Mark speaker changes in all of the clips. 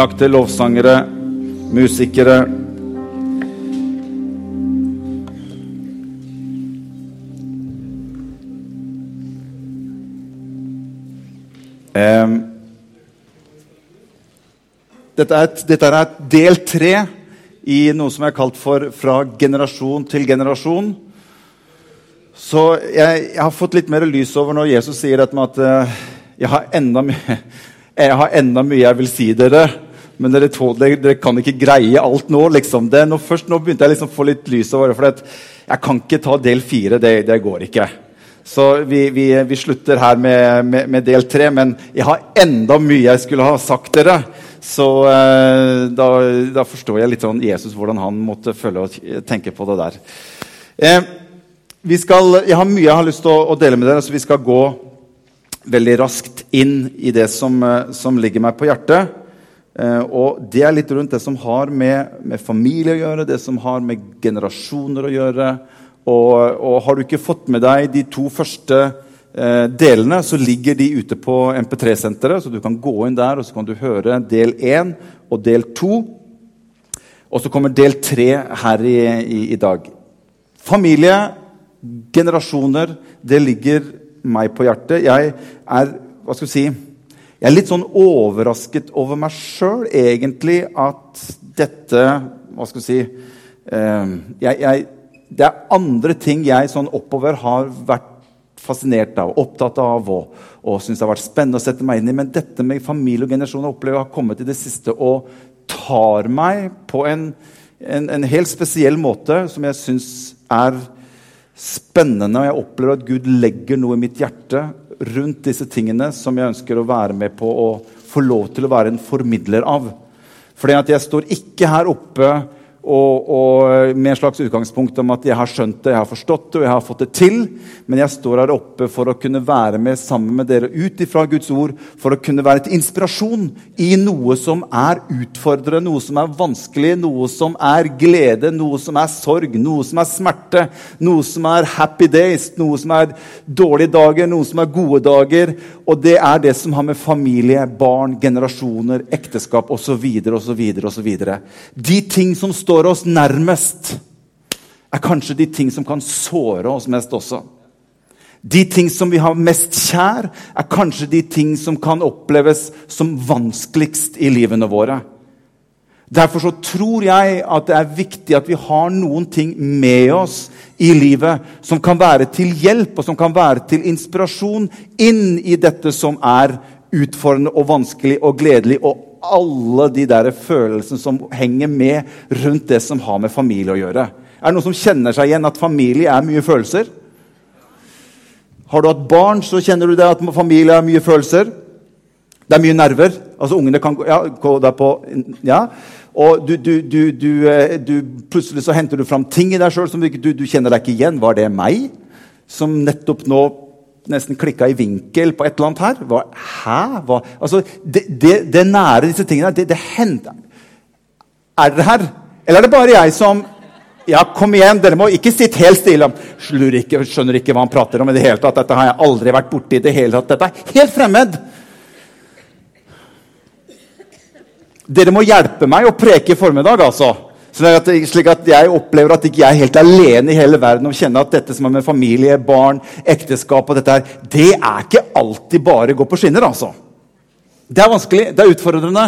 Speaker 1: takk til lovsangere, musikere. Dette, er, dette er del tre i noe som er kalt for 'Fra generasjon til generasjon'. Så jeg, jeg har fått litt mer lys over når Jesus sier dette med at uh, jeg, har enda jeg har enda mye jeg vil si dere, men dere, to, dere, kan ikke greie alt nå. Liksom. Det, nå, først nå begynte jeg liksom å få litt lys over det. For jeg kan ikke ta del fire. Det, det går ikke. Så vi, vi, vi slutter her med, med, med, del tre. Men jeg har enda mye jeg skulle ha sagt dere. Så eh, da, da, forstår jeg litt sånn Jesus hvordan han måtte føle og tenke på det der. Eh, skal, jeg har mye jeg har lyst til å, å, dele med dere, så vi skal gå veldig raskt inn i det som, eh, som ligger meg på hjertet. Eh, og det er litt rundt det som har med, med, familie å gjøre, det som har med generasjoner å gjøre. Og, og har du ikke fått med deg de to første eh, delene, så ligger de ute på MP3-senteret. Så du kan gå inn der og så kan du høre del 1 og del 2. Og så kommer del 3 her i, i, i dag. Familie, generasjoner, det ligger meg på hjertet. Jeg er hva skal vi si, jeg er litt sånn overrasket over meg sjøl, egentlig, at dette Hva skal vi si eh, jeg, jeg, Det er andre ting jeg sånn oppover har vært fascinert av, opptatt av og, og syns har vært spennende å sette meg inn i. Men dette med familie og generasjon opplever jeg har kommet i det siste og tar meg på en, en, en helt spesiell måte som jeg syns er spennende. Og jeg opplever at Gud legger noe i mitt hjerte rundt disse tingene som jeg ønsker å være med på å få lov til å være en formidler av. Fordi at jeg står ikke her oppe og, og, med en slags utgangspunkt om at jeg har skjønt det, jeg har forstått det og jeg har fått det til. Men jeg står her oppe for å kunne være med sammen med dere ut ifra Guds ord. For å kunne være til inspirasjon i noe som er utfordrende, noe som er vanskelig, noe som er glede, noe som er sorg, noe som er smerte, noe som er happy days, noe som er dårlige dager, noe som er gode dager. Og det er det som har med familie, barn, generasjoner, ekteskap osv. osv. osv. De ting som står står oss nærmest, er kanskje de ting som kan såre oss mest også. De ting som vi har mest kjær, er kanskje de ting som kan oppleves som vanskeligst i livene våre. Derfor så tror jeg at det er viktig at vi har noen ting med oss i livet som kan være til hjelp og som kan være til inspirasjon inn i dette som er utfordrende og vanskelig og gledelig og alle de der følelsene som henger med rundt det som har med familie å gjøre. Er det noen som kjenner seg igjen at familie er mye følelser? Har du hatt barn, så kjenner du det at familie er mye følelser. Det er mye nerver. Altså Ungene kan ja, gå der på ja. Og du, du, du, eh, du, plutselig så henter du fram ting i deg sjøl som du kjenner deg ikke igjen. Var det meg? Som nettopp nå nesten klikka i vinkel på et eller annet her. Hva, hæ? Hva? Altså, det, det, det, nære disse tingene det, det hender Er dere her? Eller er det bare jeg som Ja, kom igjen, dere må ikke sitte helt stille. Ikke, skjønner ikke hva han prater om i det hele tatt. Dette har jeg aldri vært borti i det hele tatt. Dette er helt fremmed. Dere må hjelpe meg å preke i formiddag, altså. Slik at, jeg opplever at ikke jeg er helt alene i hele verden og kjenner at dette som er med familie, barn, ekteskap og dette her, det er ikke alltid bare gå på skinner. altså. Det er vanskelig, det er utfordrende.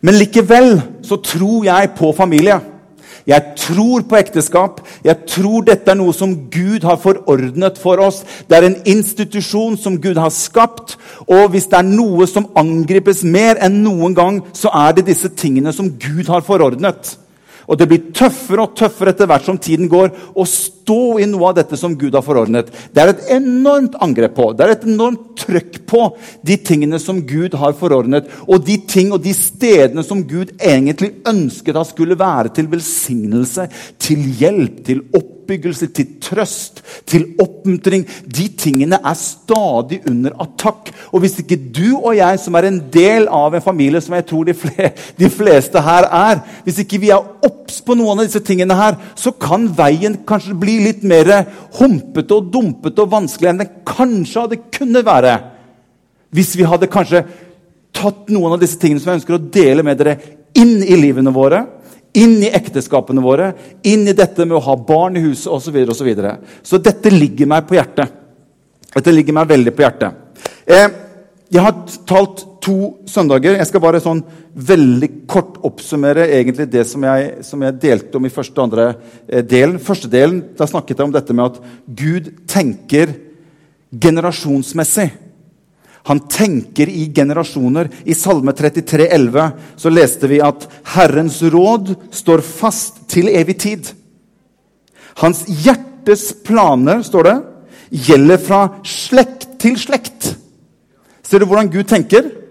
Speaker 1: Men likevel så tror jeg på familie. Jeg tror på ekteskap. Jeg tror dette er noe som Gud har forordnet for oss. Det er en institusjon som Gud har skapt. Og hvis det er noe som angripes mer enn noen gang, så er det disse tingene som Gud har forordnet. Og det blir tøffere og tøffere etter hvert som tiden går, å stå i noe av dette som Gud har forordnet. Det er et enormt angrep på, det er et enormt trøkk på de tingene som Gud har forordnet. Og de ting og de stedene som Gud egentlig ønsket at skulle være til velsignelse, til hjelp, til oppbyggelse, til trøst, til oppmuntring. De tingene er stadig under attakk. Og hvis ikke du og jeg, som er en del av en familie, som jeg tror de, fle de fleste her er Hvis ikke vi er obs på noen av disse tingene her, så kan veien kanskje bli litt mer humpete og dumpete og vanskelig enn den kanskje hadde kunnet være. Hvis vi hadde kanskje tatt noen av disse tingene som jeg ønsker å dele med dere, inn i livene våre. Inn i ekteskapene våre, inn i dette med å ha barn i huset osv. Så, videre, og så, videre. så dette ligger meg på hjertet. Dette ligger meg veldig på hjertet. Eh, jeg har talt to søndager. Jeg skal bare sånn veldig kort oppsummere egentlig det som jeg, som jeg delte om i første og andre eh, delen. Første delen, Da snakket jeg om dette med at Gud tenker generasjonsmessig. Han tenker i generasjoner. I Salme 33, 11, så leste vi at Herrens råd står fast til evig tid. Hans hjertes planer, står det, gjelder fra slekt til slekt. Ser du hvordan Gud tenker?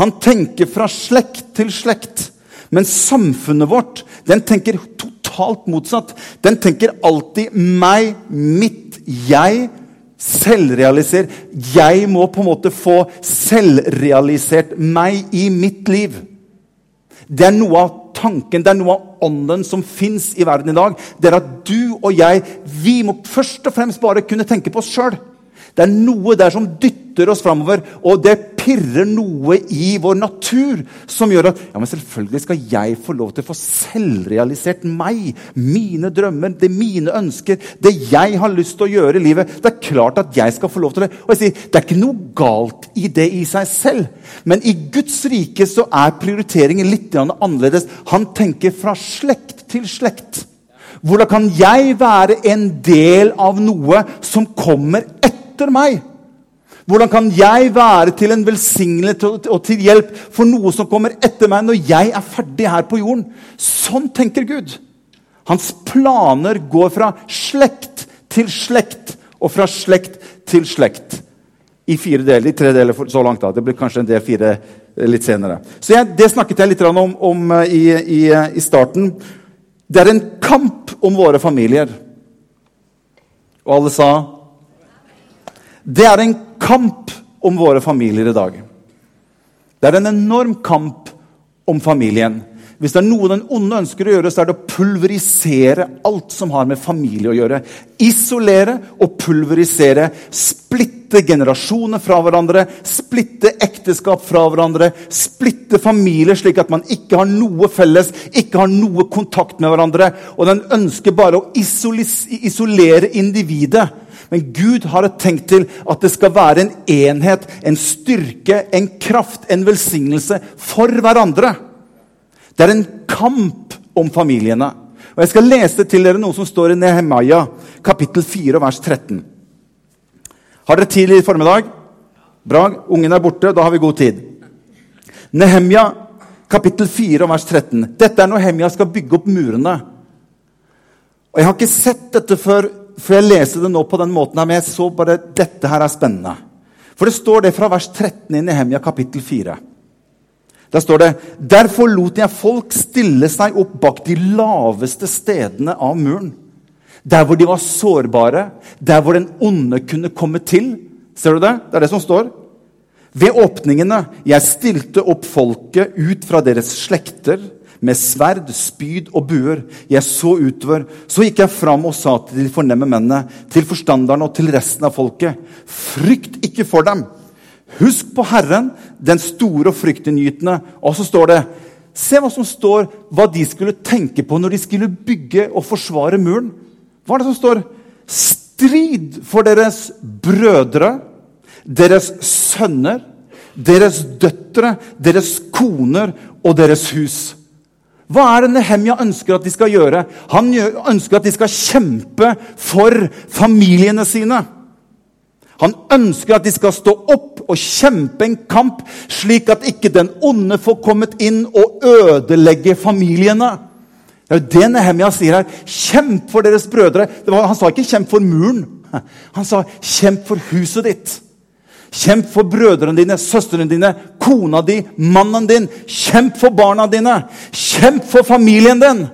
Speaker 1: Han tenker fra slekt til slekt. Men samfunnet vårt den tenker totalt motsatt. Den tenker alltid meg, mitt, jeg. Selvrealiser. Jeg må på en måte få selvrealisert meg i mitt liv. Det er noe av tanken, det er noe av ånden som fins i verden i dag. Det er at du og jeg vi må først og fremst bare kunne tenke på oss sjøl. Det er noe der som dytter oss framover, og det pirrer noe i vår natur som gjør at ja, men selvfølgelig skal jeg få lov til å få selvrealisert meg, mine drømmer, det mine ønsker, det jeg har lyst til å gjøre i livet. Det er klart at jeg skal få lov til det. Og jeg sier, Det er ikke noe galt i det i seg selv, men i Guds rike så er prioriteringen litt annerledes. Han tenker fra slekt til slekt. Hvordan kan jeg være en del av noe som kommer etter? meg? Hvordan kan jeg være til en velsignelse og til hjelp for noe som kommer etter meg, når jeg er ferdig her på jorden? Sånn tenker Gud. Hans planer går fra slekt til slekt og fra slekt til slekt. I fire deler, i tre deler så langt. da. Det blir kanskje en del fire eh, litt senere. Så jeg, Det snakket jeg litt om, om eh, i, i, i starten. Det er en kamp om våre familier. Og alle sa det er en kamp om våre familier i dag. Det er en enorm kamp om familien. Hvis det er noe den onde ønsker å gjøre, så er det å pulverisere alt som har med familie å gjøre. Isolere og pulverisere. Splitte generasjoner fra hverandre. Splitte ekteskap fra hverandre. Splitte familier slik at man ikke har noe felles, ikke har noe kontakt med hverandre. Og den ønsker bare å isolere individet men Gud har tenkt til at det skal være en enhet, en styrke, en kraft, en velsignelse for hverandre. Det er en kamp om familiene. Og Jeg skal lese til dere noe som står i Nehemaya, kapittel 4, vers 13. Har dere tid i formiddag? Bra. Ungen er borte. Da har vi god tid. Nehemja, kapittel 4, vers 13. Dette er når Hemja skal bygge opp murene. Og Jeg har ikke sett dette før for jeg leste det nå på den måten, men jeg så bare dette her er spennende. For det står det fra vers 13 i Nehemia kapittel 4. Der står det Derfor lot jeg folk stille seg opp bak de laveste stedene av muren. Der hvor de var sårbare, der hvor den onde kunne komme til. Ser du det? Det er det som står. Ved åpningene jeg stilte opp folket ut fra deres slekter med sverd, spyd og buer. Jeg så utover. Så gikk jeg fram og sa til de fornemme mennene, til forstanderne og til resten av folket, frykt ikke for dem. Husk på Herren, den store og fryktinngytende. Og så står det Se hva som står, hva de skulle tenke på når de skulle bygge og forsvare muren. Hva er det som står? Strid for deres brødre, deres sønner, deres døtre, deres koner og deres hus. Hva er det Nehemja ønsker at de skal gjøre? Han ønsker at de skal kjempe for familiene sine. Han ønsker at de skal stå opp og kjempe en kamp, slik at ikke den onde får kommet inn og ødelegge familiene. Det er jo det Nehemja sier her. Kjemp for deres brødre. Var, han sa ikke 'kjemp for muren'. Han sa 'kjemp for huset ditt'. Kjemp for brødrene dine, søstrene dine, kona di, mannen din. Kjemp for barna dine. Kjemp for familien din.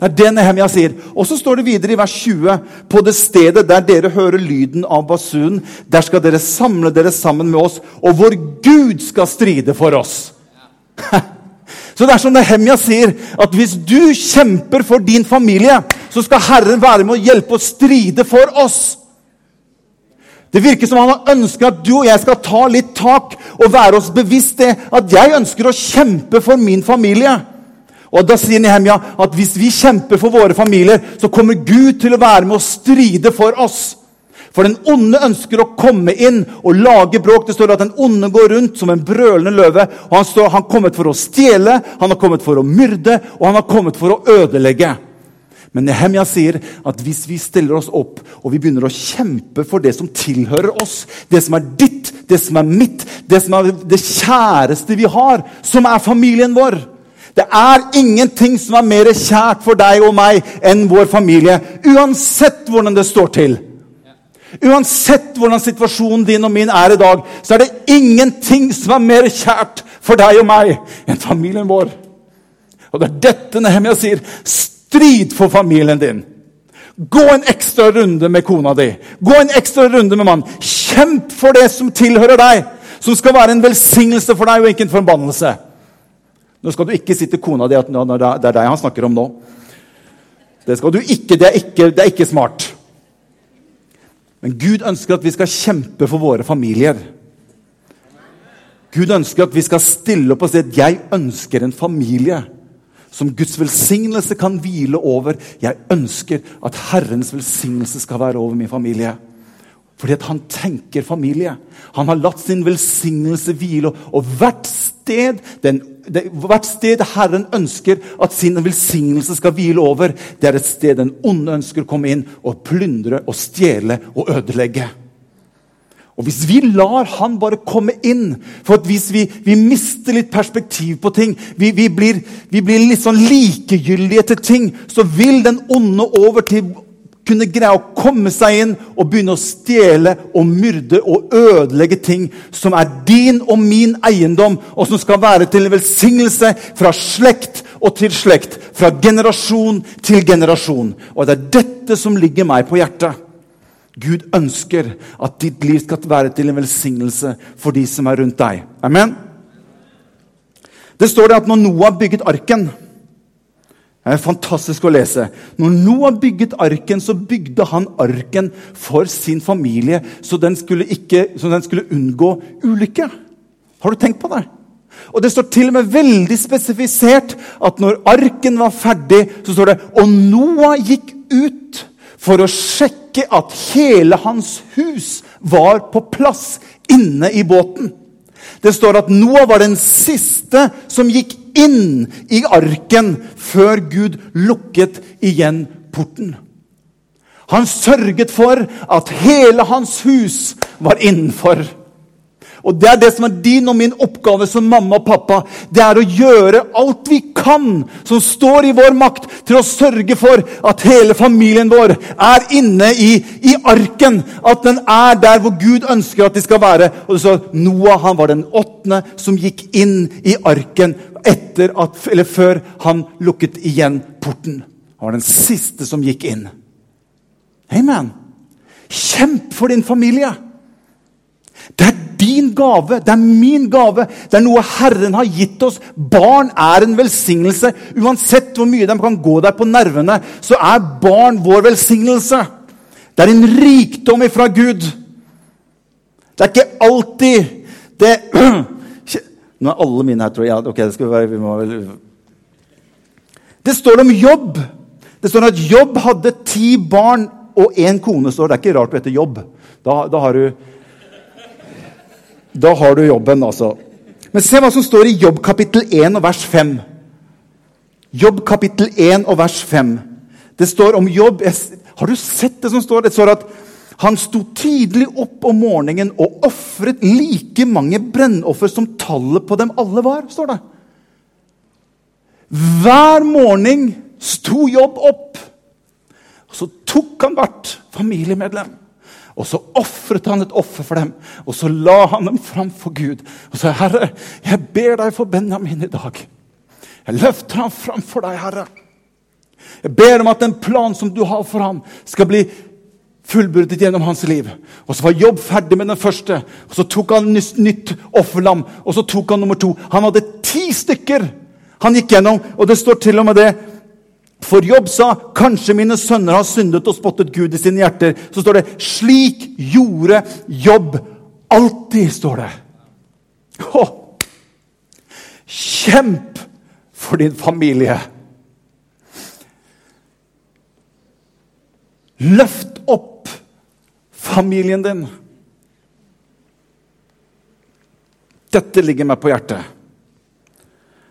Speaker 1: Det er det Nehemia sier. Og så står det videre i vers 20.: På det stedet der dere hører lyden av basunen, der skal dere samle dere sammen med oss, og vår Gud skal stride for oss. Så det er som Nehemia sier, at hvis du kjemper for din familie, så skal Herren være med å hjelpe å stride for oss. Det virker som han har ønska at du og jeg skal ta litt tak og være oss bevisst det at jeg ønsker å kjempe for min familie. Og Da sier Nehemja at hvis vi kjemper for våre familier, så kommer Gud til å være med å stride for oss. For den onde ønsker å komme inn og lage bråk. Det står at den onde går rundt som en brølende løve. og Han står, han kommet for å stjele, han har kommet for å myrde og han har kommet for å ødelegge. Men Nehemja sier at hvis vi stiller oss opp og vi begynner å kjempe for det som tilhører oss, det som er ditt, det som er mitt, det som er det kjæreste vi har, som er familien vår Det er ingenting som er mer kjært for deg og meg enn vår familie. Uansett hvordan det står til. Uansett hvordan situasjonen din og min er i dag, så er det ingenting som er mer kjært for deg og meg enn familien vår. Og det er dette Nehemia sier. Strid for familien din. Gå en ekstra runde med kona di. Gå en ekstra runde med mannen. Kjemp for det som tilhører deg, som skal være en velsignelse for deg og ikke en forbannelse. Nå skal du ikke si til kona di at det er deg han snakker om nå. Det skal du ikke. Det er ikke, det er ikke smart. Men Gud ønsker at vi skal kjempe for våre familier. Gud ønsker at vi skal stille opp og si at 'jeg ønsker en familie' som Guds velsignelse kan hvile over. Jeg ønsker at Herrens velsignelse skal være over min familie. Fordi at han tenker familie. Han har latt sin velsignelse hvile. Og hvert sted, den, det, hvert sted Herren ønsker at sin velsignelse skal hvile over, det er et sted den onde ønsker å komme inn og plyndre og stjele og ødelegge. Og Hvis vi lar han bare komme inn For hvis vi, vi mister litt perspektiv på ting, vi, vi, blir, vi, blir, litt sånn likegyldige til ting, så vil den onde over til kunne greie å komme seg inn og begynne å stjele og myrde og ødelegge ting som er din og min eiendom, og som skal være til en velsignelse fra slekt og til slekt. Fra generasjon til generasjon. Og det er dette som ligger meg på hjertet. Gud ønsker at ditt liv skal være til en velsignelse for de som er rundt deg. Amen? Det står det at når Noah bygget arken Det er fantastisk å lese. Når Noah bygget arken, så bygde han arken for sin familie, så den skulle, ikke, så den skulle unngå ulykke. Har du tenkt på det? Og Det står til og med veldig spesifisert at når arken var ferdig, så står det og Noah gikk ut for å sjekke at hele hans hus var på plass inne i båten. Det står at Noah var den siste som gikk inn i arken før Gud lukket igjen porten. Han sørget for at hele hans hus var innenfor. Og Det er det som er din og min oppgave som mamma og pappa. Det er å gjøre alt vi kan som står i vår makt, til å sørge for at hele familien vår er inne i, i arken. At den er der hvor Gud ønsker at de skal være. Og du står Noah han var den åttende som gikk inn i arken etter at, eller før han lukket igjen porten. Han var den siste som gikk inn. Amen. Kjemp for din familie. Det er gave, det er min gave. Det er noe Herren har gitt oss. Barn er en velsignelse. Uansett hvor mye de kan gå deg på nervene, så er barn vår velsignelse. Det er en rikdom ifra Gud. Det er ikke alltid det Nå er alle mine her, tror jeg. Ja, ok, det skal være, vi må vel... Det står om jobb. Det står at Jobb hadde ti barn og én kone. står Det er ikke rart du heter Jobb. Da, da har du da har du jobben, altså. Men se hva som står i Jobb kapittel 1 og vers 5. Jobb kapittel 1 og vers 5. Det står om Jobb Har du sett det som står? Det står at han sto tidlig opp om morgenen og ofret like mange brennoffer som tallet på dem alle var. står det. Hver morgen sto Jobb opp. Og så tok han hvert familiemedlem og så ofret han et offer for dem, og så la han dem fram for Gud. Og sa, 'Herre, jeg ber deg for Benjamin i dag.' Jeg løfter ham fram for deg, Herre. Jeg ber om at den planen som du har for ham, skal bli fullbyrdet gjennom hans liv. Og Så var Jobb ferdig med den første, og så tok han nytt, nytt offerlam. Og så tok han nummer to. Han hadde ti stykker han gikk gjennom, og det står til og med det For Jobb sa kanskje mine sønner har syndet og spottet Gud i sine hjerter. Så står det slik gjorde Jobb alltid, står det. Å, Kjemp for din familie. Løft opp familien din. Dette ligger meg på hjertet.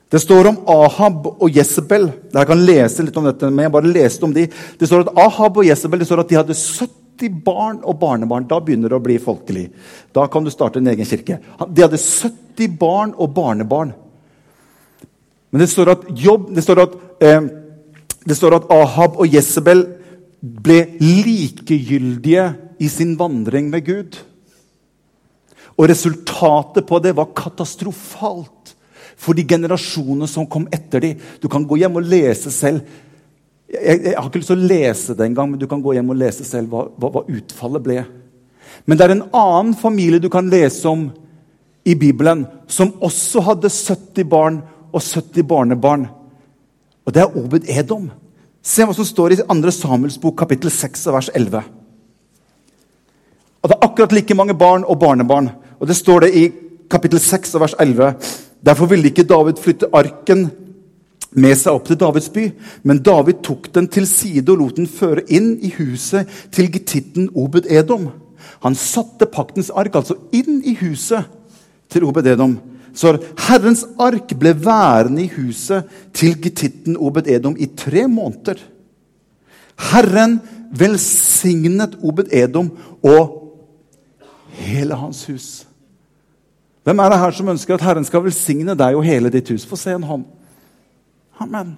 Speaker 1: Det står om Ahab og Jesabel. Jeg kan lese litt om dette, men jeg bare leste om de. Det står at Ahab og Jesabel det står at de hadde 70 barn og barnebarn. Da begynner det å bli folkelig. Da kan du starte en egen kirke. De hadde 70 barn og barnebarn. Men det står at, Jobb, det står at, eh, det står at Ahab og Jesabel ble likegyldige i sin vandring med Gud. Og resultatet på det var katastrofalt for de generasjonene som kom etter dem. Du kan gå hjem og lese selv. Jeg, jeg, har ikke lyst til å lese det engang, men du kan gå hjem og lese selv hva, hva, hva, utfallet ble. Men det er en annen familie du kan lese om i Bibelen, som også hadde 70 barn og 70 barnebarn. Og det er Obed Edom. Se hva som står i 2. Samuels bok, kapittel 6, vers 11. Og Det er akkurat like mange barn og barnebarn. Og Det står det i kapittel 6, vers 11. Derfor ville ikke David flytte arken med seg opp til Davids by, men David tok den til side og lot den føre inn i huset til getitten Obed Edom. Han satte paktens ark altså inn i huset til Obed Edom. Så Herrens ark ble værende i huset til getitten Obed Edom i tre måneder. Herren velsignet Obed Edom og hele hans hus. Hvem er det her som ønsker at Herren skal velsigne deg og hele ditt hus? Få se en hånd. Amen.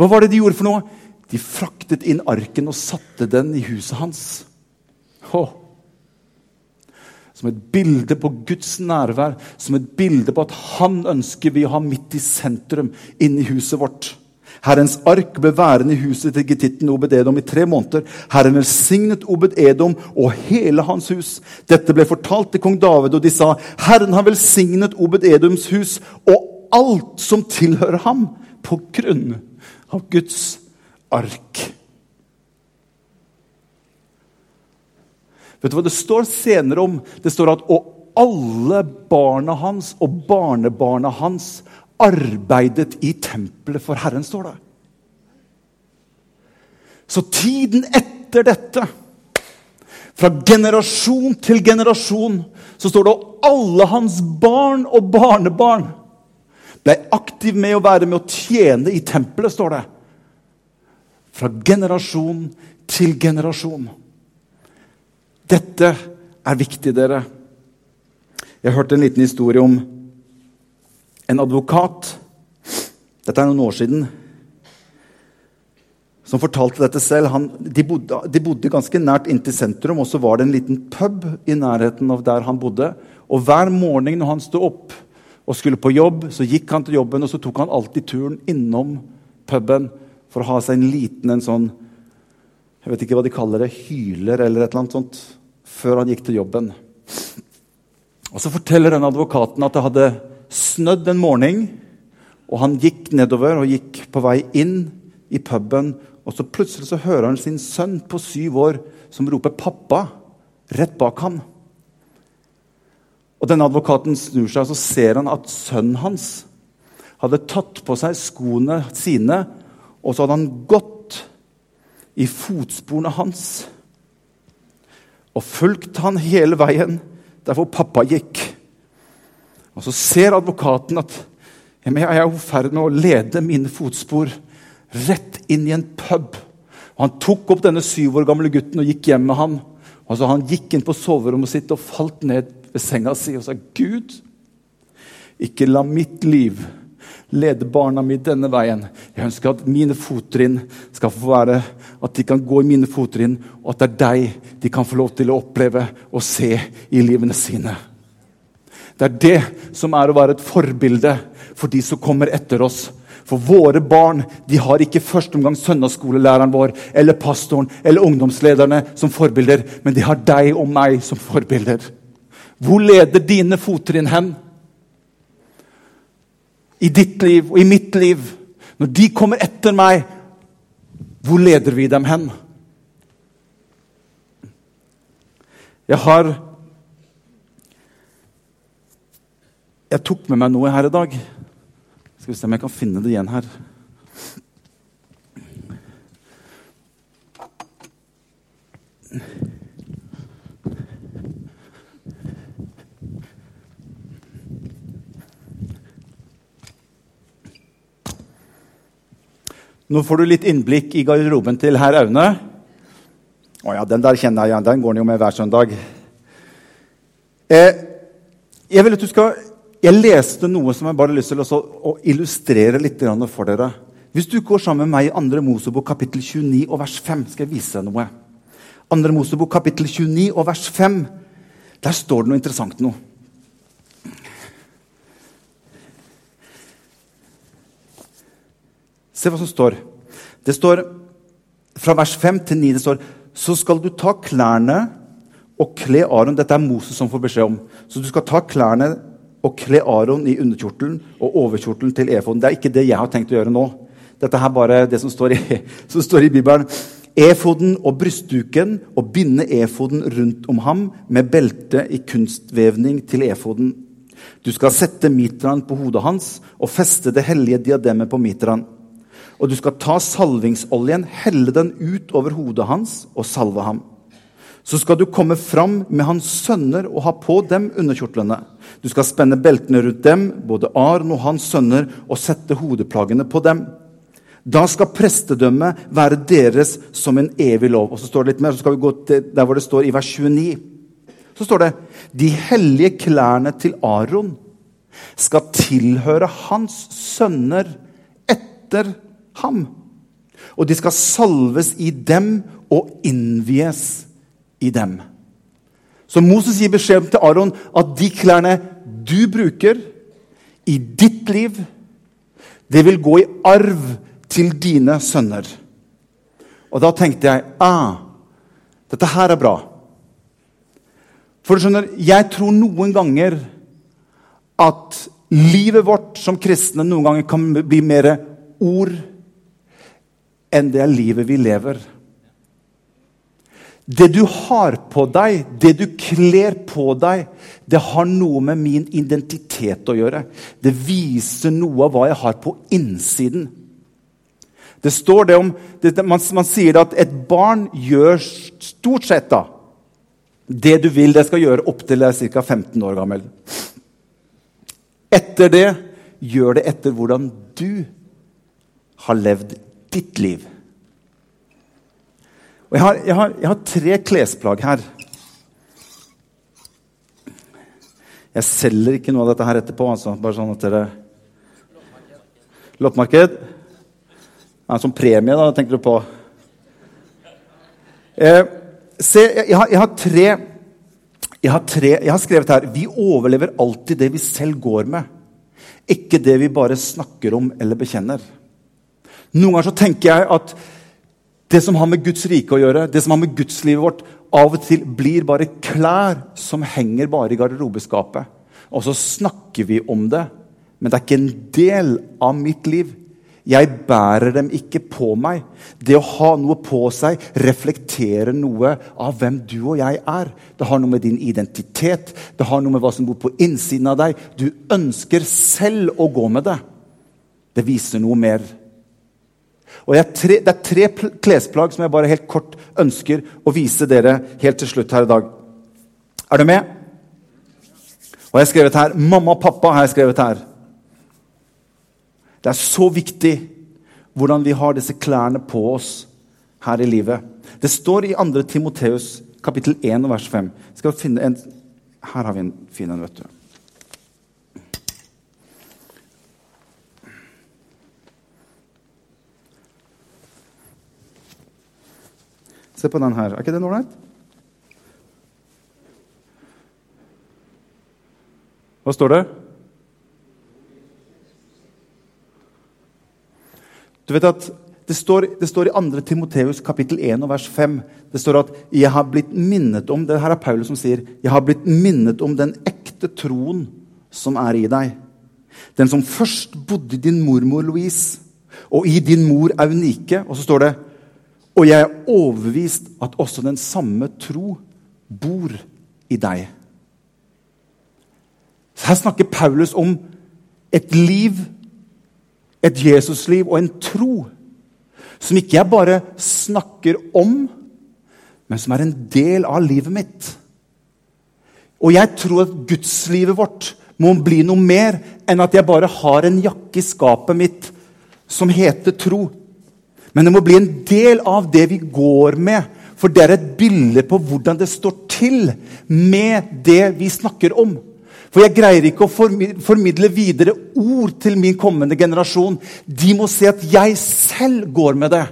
Speaker 1: Hva var det de gjorde for noe? De fraktet inn arken og satte den i huset hans. Oh. Som et bilde på Guds nærvær, som et bilde på at han ønsker vi å ha midt i sentrum inni huset vårt. Herrens ark ble værende i huset til getitten Obed-Edom i tre måneder. Herren velsignet Obed-Edom og hele hans hus. Dette ble fortalt til kong David, og de sa, Herren har velsignet Obed-Edoms hus og alt som tilhører ham, på grunn av Guds ark. Vet du hva det står senere om? Det står at og alle barna hans og barnebarna hans arbeidet i tempelet for Herren, står det. Så tiden etter dette, fra generasjon til generasjon, så står det at alle hans barn og barnebarn ble aktiv med å være med å tjene i tempelet, står det. Fra generasjon til generasjon. Dette er viktig, dere. Jeg hørte en liten historie om en advokat Dette er noen år siden. Som fortalte dette selv. Han, de, bodde, de, bodde, ganske nært inntil sentrum, og så var det en liten pub i nærheten av der han bodde. Og hver morgen når han sto opp og skulle på jobb, så gikk han til jobben og så tok han alltid turen innom puben for å ha seg en liten en sånn jeg vet ikke hva de kaller det, hyler eller et eller annet sånt, før han gikk til jobben. Og Så forteller den advokaten at det hadde snødd en morgen, og han gikk nedover og gikk på vei inn i puben. Og så plutselig så hører han sin sønn på syv år som roper 'pappa' rett bak ham. Og denne Advokaten snur seg og så ser han at sønnen hans hadde tatt på seg skoene sine, og så hadde han gått i fotsporene hans og fulgt han hele veien der hvor pappa gikk. Og så ser advokaten at jeg er i ferd med å lede mine fotspor rett inn i en pub. Og Han tok opp denne syv år gamle gutten og gikk hjem med ham. Og så Han gikk inn på soverommet sitt og falt ned ved senga si og sa, 'Gud, ikke la mitt liv lede barna mine denne veien.' 'Jeg ønsker at mine fottrinn skal få være at de kan gå i mine fottrinn,' 'og at det er deg de kan få lov til å oppleve og se i livene sine.' Det er det som er å være et forbilde for de som kommer etter oss. For våre barn de har ikke først omgang søndagsskolelæreren vår eller pastoren eller ungdomslederne som forbilder, men de har deg og meg som forbilder. Hvor leder dine fottrinn hen? I ditt liv og i mitt liv. Når de kommer etter meg, Hvor leder vi dem hen? Jeg har Jeg tok med meg noe her i dag. Skal vi se om jeg kan finne det igjen her. Nå får du litt innblikk i garderoben til herr Aune. Å ja, den der kjenner jeg igjen. Den går han jo med hver søndag. Eh, jeg vil at du skal jeg leste noe som jeg bare har lyst til å, illustrere litt for dere. Hvis du går sammen med meg i 2. Mosebok kapittel 29 og vers 5, skal jeg vise deg noe. 2. Mosebok kapittel 29 og vers 5. Der står det noe interessant nå. Se hva som står. Det står fra vers 5 til 9 det står, Så skal du ta klærne og kle Aron Dette er Moses som får beskjed om. Så du skal ta klærne og kle Aron i underkjortelen og overkjortelen til efoden. Det er ikke det jeg har tenkt å gjøre nå. Dette er bare det som står i, som står i Bibelen. Efoden og brystduken og binde efoden rundt om ham med belte i kunstvevning til efoden. Du skal sette mitraen på hodet hans og feste det hellige diademet på mitraen. Og du skal ta salvingsoljen, helle den ut over hodet hans og salve ham. Så skal du komme fram med hans sønner og ha på dem underkjortlene. Du skal spenne beltene rundt dem, både Aron og hans sønner, og sette hodeplaggene på dem. Da skal prestedømmet være deres som en evig lov. Og så står det litt mer, så skal vi gå til der hvor det står i vers 29. Så står det de hellige klærne til Aron skal tilhøre hans sønner etter ham. Og de skal salves i dem og innvies i dem. Så Moses gir beskjed til Aron at de klærne du bruker i ditt liv, det vil gå i arv til dine sønner. Og da tenkte jeg ah, dette her er bra. For du skjønner, jeg tror noen ganger at livet vårt som kristne noen ganger kan bli mer ord enn det er livet vi lever. Det du har på deg, det du kler på deg, det har noe med min identitet å gjøre. Det viser noe av hva jeg har på innsiden. Det står det om, det, man, man, sier at et barn gjør stort sett da, det du vil det skal gjøre opp til det er ca. 15 år gammel. Etter det gjør det etter hvordan du har levd ditt liv. Og jeg har, jeg har, jeg har tre klesplagg her. Jeg selger ikke noe av dette her etterpå. Altså. Bare sånn at dere Loppemarked? Ja, som premie, da, tenker du på? Eh, se, jeg har, jeg har, tre jeg har, tre, jeg har skrevet her Vi overlever alltid det vi selv går med. Ikke det vi bare snakker om eller bekjenner. Noen ganger så tenker jeg at det som har med Guds rike å gjøre, det som har med gudslivet vårt, av og til blir bare klær som henger bare i garderobeskapet. Og så snakker vi om det, men det er ikke en del av mitt liv. Jeg bærer dem ikke på meg. Det å ha noe på seg reflekterer noe av hvem du og jeg er. Det har noe med din identitet, det har noe med hva som bor på innsiden av deg. Du ønsker selv å gå med det. Det viser noe mer og tre, Det er tre klesplagg som jeg bare helt kort ønsker å vise dere helt til slutt her i dag. Er du med? Og jeg har skrevet her 'Mamma og pappa'. har jeg skrevet her. Det er så viktig hvordan vi har disse klærne på oss her i livet. Det står i 2. Timoteus kapittel 1 vers 5. Skal finne en, her har vi en fin en, vet du. Se på den her. Er ikke den ålreit? Hva står det? Du vet at det står, det står i 2. Timoteus kapittel 1 vers 5 det står at 'jeg har blitt minnet om' det her er Paulus som sier 'jeg har blitt minnet om den ekte troen som er i deg'. Den som først bodde i din mormor Louise, og i din mor Aunike. Og så står det Og jeg er overbevist at også den samme tro bor i deg. Her snakker Paulus om et liv, et Jesusliv og en tro som ikke jeg bare snakker om, men som er en del av livet mitt. Og jeg tror at gudslivet vårt må bli noe mer enn at jeg bare har en jakke i skapet mitt som heter tro. Men det må bli en del av det vi går med, for det er et bilde på hvordan det står til med det vi snakker om. For jeg greier ikke å formidle videre ord til min kommende generasjon. De må se at jeg selv går med det.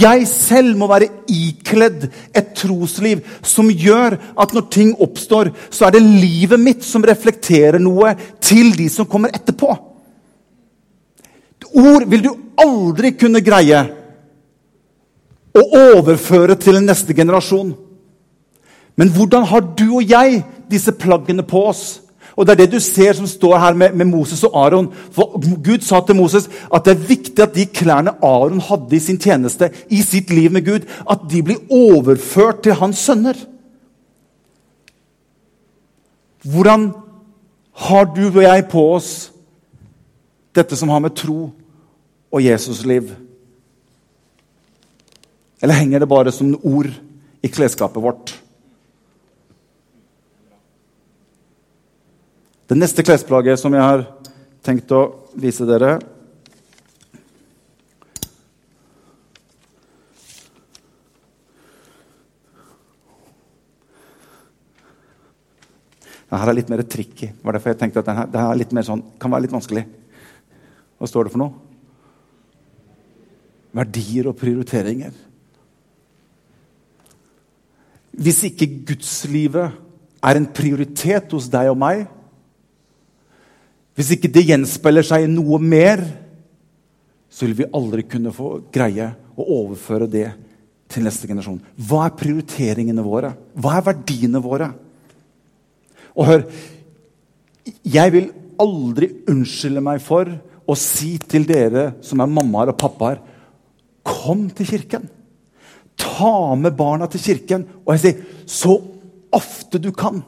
Speaker 1: Jeg selv må være ikledd et trosliv som gjør at når ting oppstår, så er det livet mitt som reflekterer noe til de som kommer etterpå. Ord vil du aldri kunne greie å overføre til en neste generasjon. Men hvordan har du og jeg disse plaggene på oss? Og Det er det du ser som står her med, med, Moses og Aron. For Gud sa til Moses at det er viktig at de klærne Aron hadde i sin tjeneste, i sitt liv med Gud, at de blir overført til hans sønner. Hvordan har du og jeg på oss dette som har med tro og Jesusliv Eller henger det bare som ord i klesskapet vårt? Det neste klesplagget som jeg har tenkt å vise dere Dette er litt mer tricky. Det var derfor jeg tenkte at denne, det er litt mer sånn, kan være litt vanskelig. Hva står det for noe? Verdier og prioriteringer. Hvis ikke gudslivet er en prioritet hos deg og meg, hvis ikke det gjenspeiler seg i noe mer, så vil vi aldri kunne få greie å overføre det til neste generasjon. Hva er prioriteringene våre? Hva er verdiene våre? Og hør Jeg vil aldri unnskylde meg for å si til dere som er mammaer og pappaer Kom til kirken. Ta med barna til kirken. Og jeg sier så ofte du kan.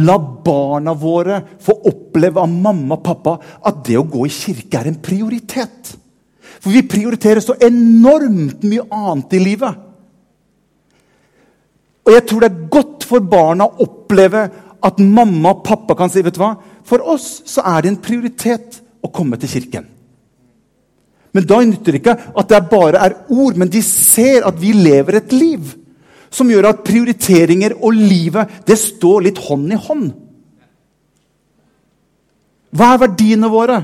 Speaker 1: La barna våre få oppleve av mamma og pappa at det å gå i kirke er en prioritet. For vi prioriterer så enormt mye annet i livet. Og jeg tror det er godt for barna å oppleve at mamma og pappa kan si vet du hva? For oss så er det en prioritet å komme til kirken. Men da nytter det ikke at det bare er ord, men de ser at vi lever et liv som gjør at prioriteringer og livet det står litt hånd i hånd. Hva er verdiene våre?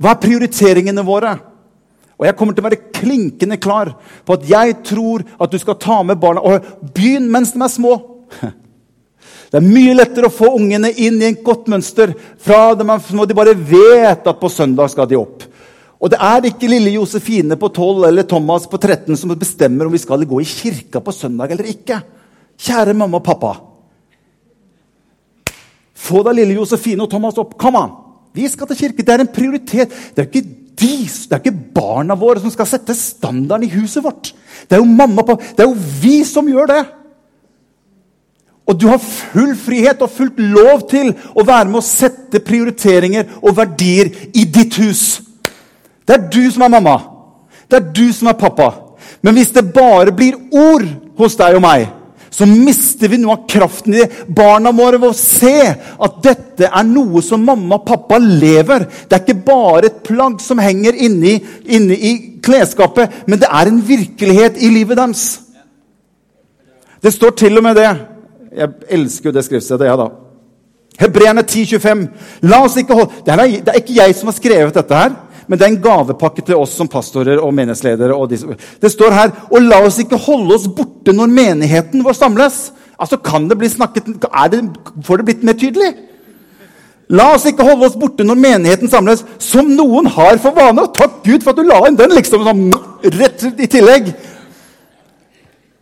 Speaker 1: Hva er prioriteringene våre? Og Jeg kommer til å være klinkende klar på at jeg tror at du skal ta med barna og Begynn mens de er små. Det er mye lettere å få ungene inn i et godt mønster fra de. De bare vet at på søndag skal de opp. Og det er ikke lille Josefine på 12 eller Thomas på 13 som bestemmer om vi skal gå i kirka på søndag eller ikke. Kjære mamma og pappa. Få da lille Josefine og Thomas opp. Kom an! Vi skal til kirke. Det er en prioritet. Det er ikke de, det er ikke barna våre som skal sette standarden i huset vårt. Det er jo mamma og. Det er jo vi som gjør det. Og du har full frihet og fullt lov til å være med å sette prioriteringer og verdier i ditt hus. Det er du som er mamma. Det er du som er pappa. Men hvis det bare blir ord hos deg og meg, så mister vi noe av kraften i det. Barna våre må se at dette er noe som mamma og pappa lever. Det er ikke bare et plagg som henger inni, inni i klesskapet, men det er en virkelighet i livet deres. Det står til og med det. Jeg elsker jo det skriftstedet, jeg, ja, da. Hebreerne 10,25. La oss ikke holde det er ikke jeg som har skrevet dette her men det er en gavepakke til oss som pastorer og menighetsledere. Og det står her Og la oss ikke holde oss borte når menigheten vår samles. Altså, kan det bli snakket, det, Får det blitt mer tydelig? La oss ikke holde oss borte når menigheten samles, som noen har for vane. Takk Gud for at du la inn den liksom sånn, rett i tillegg.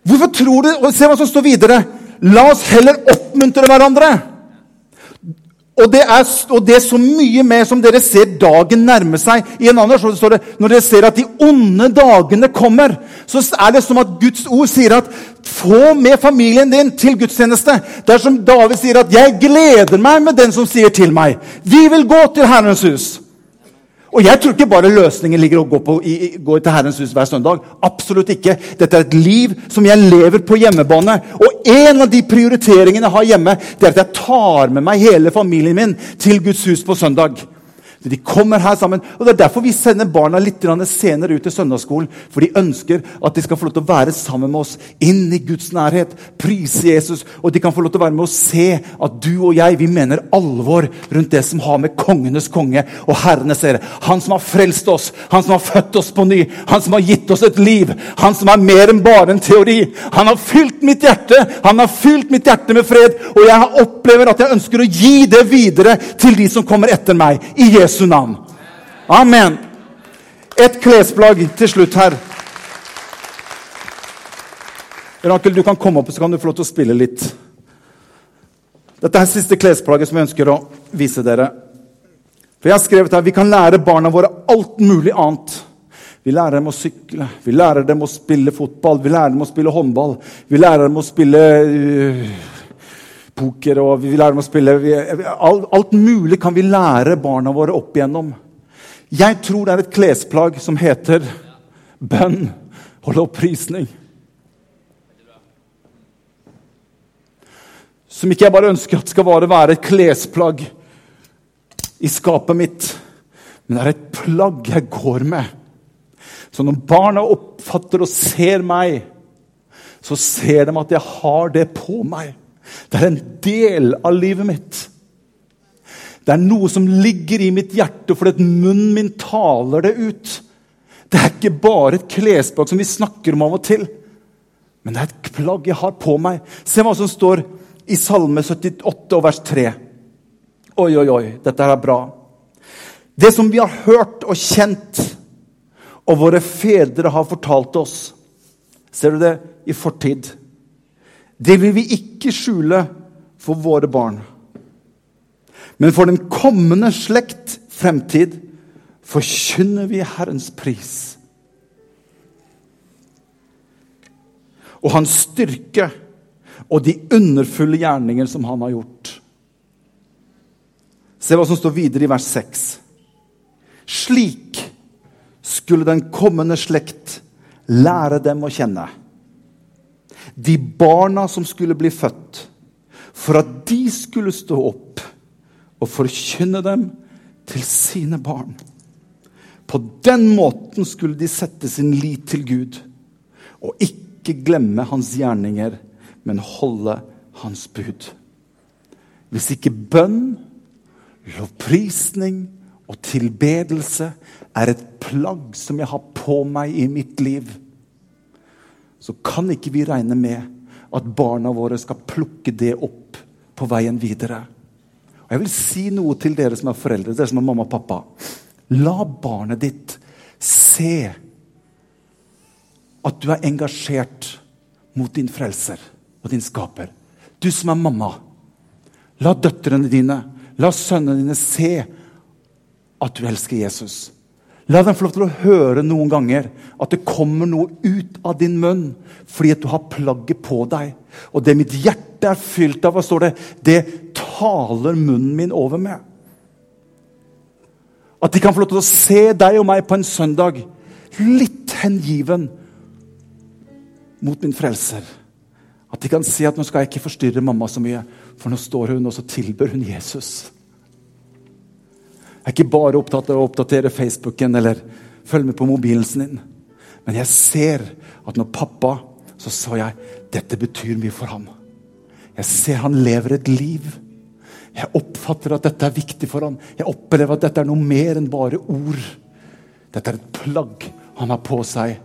Speaker 1: Hvorfor tror du, og Se hva som står videre. La oss heller oppmuntre hverandre. Og det, er, og det, er, så mye mer som dere ser dagen nærme seg. I en annen versjon står det når dere ser at de onde dagene kommer, så er det som at Guds ord sier at få med familien din til gudstjeneste. Det er som David sier at 'jeg gleder meg med den som sier til meg'. Vi vil gå til Herrens hus. Og jeg tror ikke bare løsningen ligger å gå, på, i, gå til Herrens hus hver søndag. Absolutt ikke. Dette er et liv som jeg lever på hjemmebane. Og en av de prioriteringene jeg har hjemme, det er at jeg tar med meg hele familien min til Guds hus på søndag. De kommer her sammen. og Det er derfor vi sender barna litt senere ut til søndagsskolen. For de ønsker at de skal få lov til å være sammen med oss, inn i Guds nærhet. Prise Jesus. Og de kan få lov til å være med og se at du og jeg vi mener alvor rundt det som har med kongenes konge og herrenes herre. Han som har frelst oss, han som har født oss på ny, han som har gitt oss et liv. Han som er mer enn bare en teori. Han har fylt mitt hjerte han har fylt mitt hjerte med fred. Og jeg opplever at jeg ønsker å gi det videre til de som kommer etter meg. i Jesus Jesu navn. Amen. Et klesplagg til slutt her. Rakel, du kan komme opp så kan du få lov til å spille litt. Dette er siste klesplagget som jeg ønsker å vise dere. For jeg har skrevet her, Vi kan lære barna våre alt mulig annet. Vi lærer dem å sykle, vi lærer dem å spille fotball, vi lærer dem å spille håndball. Vi lærer dem å spille uh, poker, og vi lærer dem å spille alt, alt, mulig kan vi lære barna våre opp igjennom. Jeg tror det er et klesplagg som heter bønn og lovprisning. Som ikke jeg bare ønsker at skal være et klesplagg i skapet mitt, men det er et plagg jeg går med. Så når barna oppfatter og ser meg, så ser de at jeg har det på meg. Det er en del av livet mitt. Det er noe som ligger i mitt hjerte fordi munnen min taler det ut. Det er ikke bare et klesplagg som vi snakker om av og til, men det er et plagg jeg har på meg. Se hva som står i Salme 78 og vers 3. Oi, oi, oi, dette er bra. Det som vi har hørt og kjent, og våre fedre har fortalt oss Ser du det i fortid? Det vil vi ikke skjule for våre barn. Men for den kommende slekt fremtid forkynner vi Herrens pris. Og hans styrke og de underfulle gjerninger som han har gjort. Se hva som står videre i vers 6. Slik skulle den kommende slekt lære dem å kjenne de barna som skulle bli født, for at de skulle stå opp og forkynne dem til sine barn. På den måten skulle de sette sin lit til Gud og ikke glemme hans gjerninger, men holde hans bud. Hvis ikke bønn, lovprisning og tilbedelse er et plagg som jeg har på meg i mitt liv, så kan ikke vi regne med at barna våre skal plukke det opp på veien videre. Og Jeg vil si noe til dere som er foreldre, dere som er mamma og pappa. La barnet ditt se at du er engasjert mot din frelser og din skaper. Du som er mamma. La døtrene dine, la sønnene dine se at du elsker Jesus. La dem få lov til å høre noen ganger at det kommer noe ut av din munn fordi at du har plagget på deg. Og det mitt hjerte er fylt av, hva står det? Det taler munnen min over med. At de kan få lov til å se deg og meg på en søndag litt hengiven mot min frelser. At de kan si at nå skal jeg ikke forstyrre mamma så mye, for nå står hun og så tilber hun Jesus er ikke bare opptatt av å oppdatere Facebooken eller følge med på mobilen sin. Men jeg ser at når pappa Så sa jeg dette betyr mye for ham. Jeg ser han lever et liv. Jeg oppfatter at dette er viktig for ham. Jeg opplever at dette er noe mer enn bare ord. Dette er et plagg han har på seg.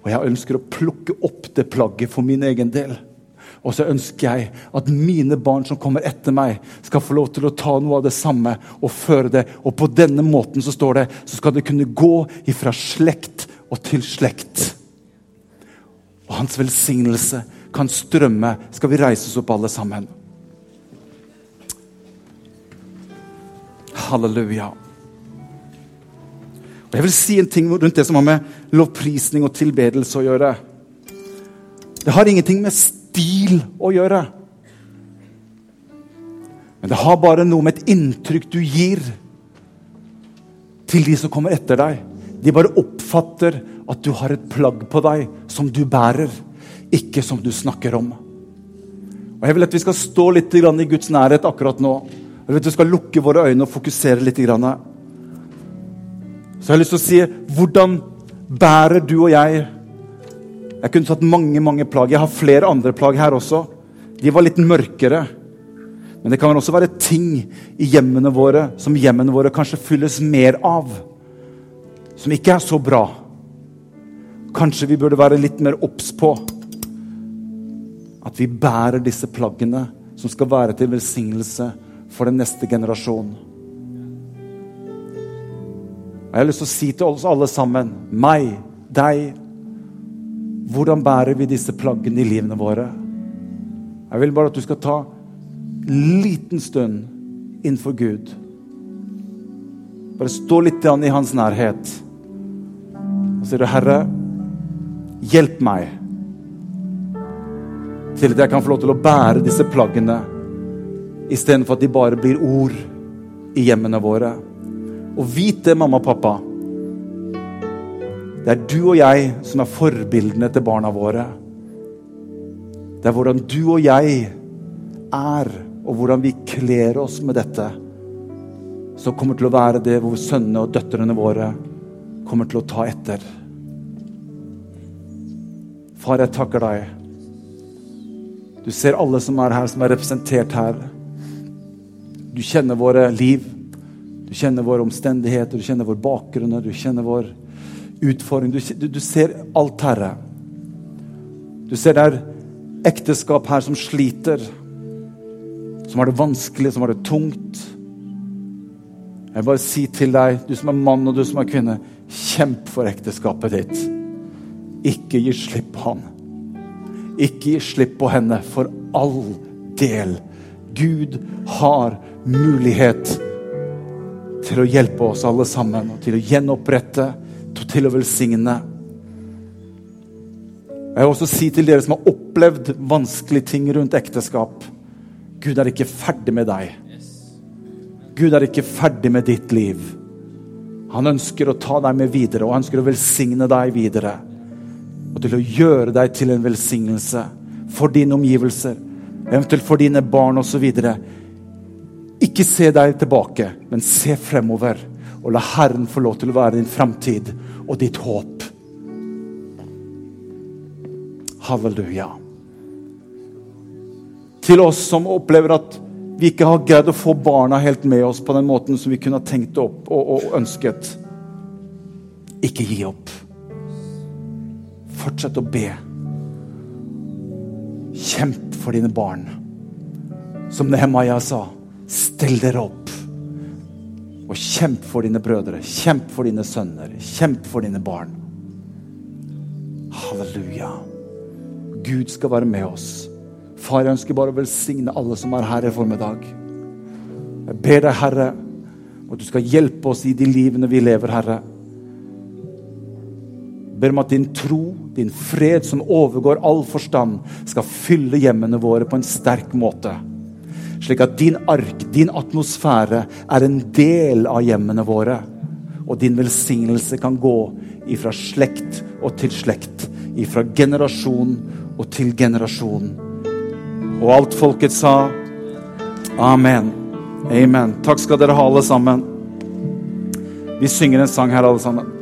Speaker 1: Og jeg ønsker å plukke opp det plagget for min egen del. Og så ønsker jeg at mine barn som kommer etter meg, skal få lov til å ta noe av det samme og føre det. Og på denne måten så står det, så skal det kunne gå ifra slekt og til slekt. Og hans velsignelse kan strømme. Skal vi reise oss opp alle sammen? Halleluja. Og Jeg vil si en ting rundt det som har med lovprisning og tilbedelse å gjøre. Det har ingenting med stil å gjøre. Men det har bare noe med et inntrykk du gir til de som kommer etter deg. De bare oppfatter at du har et plagg på deg som du bærer, ikke som du snakker om. Og Jeg vil at vi skal stå litt i Guds nærhet akkurat nå. Jeg vil at Vi skal lukke våre øyne og fokusere litt. Så jeg har lyst til å si hvordan bærer du og jeg Jeg kunne tatt mange mange plagg. Jeg har flere andre plagg her også. De var litt mørkere. Men det kan også være ting i hjemmene våre som hjemmene våre kanskje fylles mer av. Som ikke er så bra. Kanskje vi burde være litt mer obs på at vi bærer disse plaggene som skal være til velsignelse for den neste generasjon. Og Jeg har lyst til å si til oss alle sammen, meg, deg Hvordan bærer vi disse plaggene i livene våre? Jeg vil bare at du skal ta en liten stund innenfor Gud. Bare stå litt i hans nærhet. Og sier du, 'Herre, hjelp meg' til at jeg kan få lov til å bære disse plaggene istedenfor at de bare blir ord i hjemmene våre. Og vit det, mamma og pappa. Det er du og jeg som er forbildene til barna våre. Det er hvordan du og jeg er, og hvordan vi kler oss med dette, som kommer til å være det hvor sønnene og døtrene våre kommer til å ta etter. Far, jeg takker deg. Du ser alle som er her, som er representert her. Du kjenner våre liv. Du kjenner våre omstendigheter, du kjenner vår bakgrunn, du kjenner vår utfordring. Du, du, ser alt, Herre. Du ser det er ekteskap her som sliter, som har det vanskelig, som har det tungt. Jeg vil bare si til deg, du som er mann og du som er kvinne, kjemp for ekteskapet ditt. Ikke gi slipp på han. Ikke gi slipp på henne for all del. Gud har mulighet til å hjelpe oss alle sammen, og til å gjenopprette, til å velsigne. Jeg vil også si til dere som har opplevd vanskelige ting rundt ekteskap Gud er ikke ferdig med deg. Gud er ikke ferdig med ditt liv. Han ønsker å ta deg med videre, og han ønsker å velsigne deg videre. Og til å gjøre deg til en velsignelse for dine omgivelser, eventuelt for dine barn osv. Ikke se deg tilbake, men se fremover. Og la Herren få lov til å være din framtid og ditt håp. Halleluja. Til oss som opplever at vi ikke har greid å få barna helt med oss på den måten som vi kunne ha tenkt opp og, og ønsket. Ikke gi opp. Fortsett å be. Kjemp for dine barn. Som Nehemaya sa. Still dere opp og kjemp for dine brødre, kjemp for dine sønner, kjemp for dine barn. Halleluja. Gud skal være med oss. Far, jeg ønsker bare å velsigne alle som er her i formiddag. Jeg ber deg, Herre, at du skal hjelpe oss i de livene vi lever, Herre. Jeg ber om at din tro, din fred som overgår all forstand, skal fylle hjemmene våre på en sterk måte. Slik at din ark, din atmosfære, er en del av hjemmene våre. Og din velsignelse kan gå ifra slekt og til slekt. Ifra generasjon og til generasjon. Og alt folket sa amen. Amen. Takk skal dere ha, alle sammen. Vi synger en sang her, alle sammen.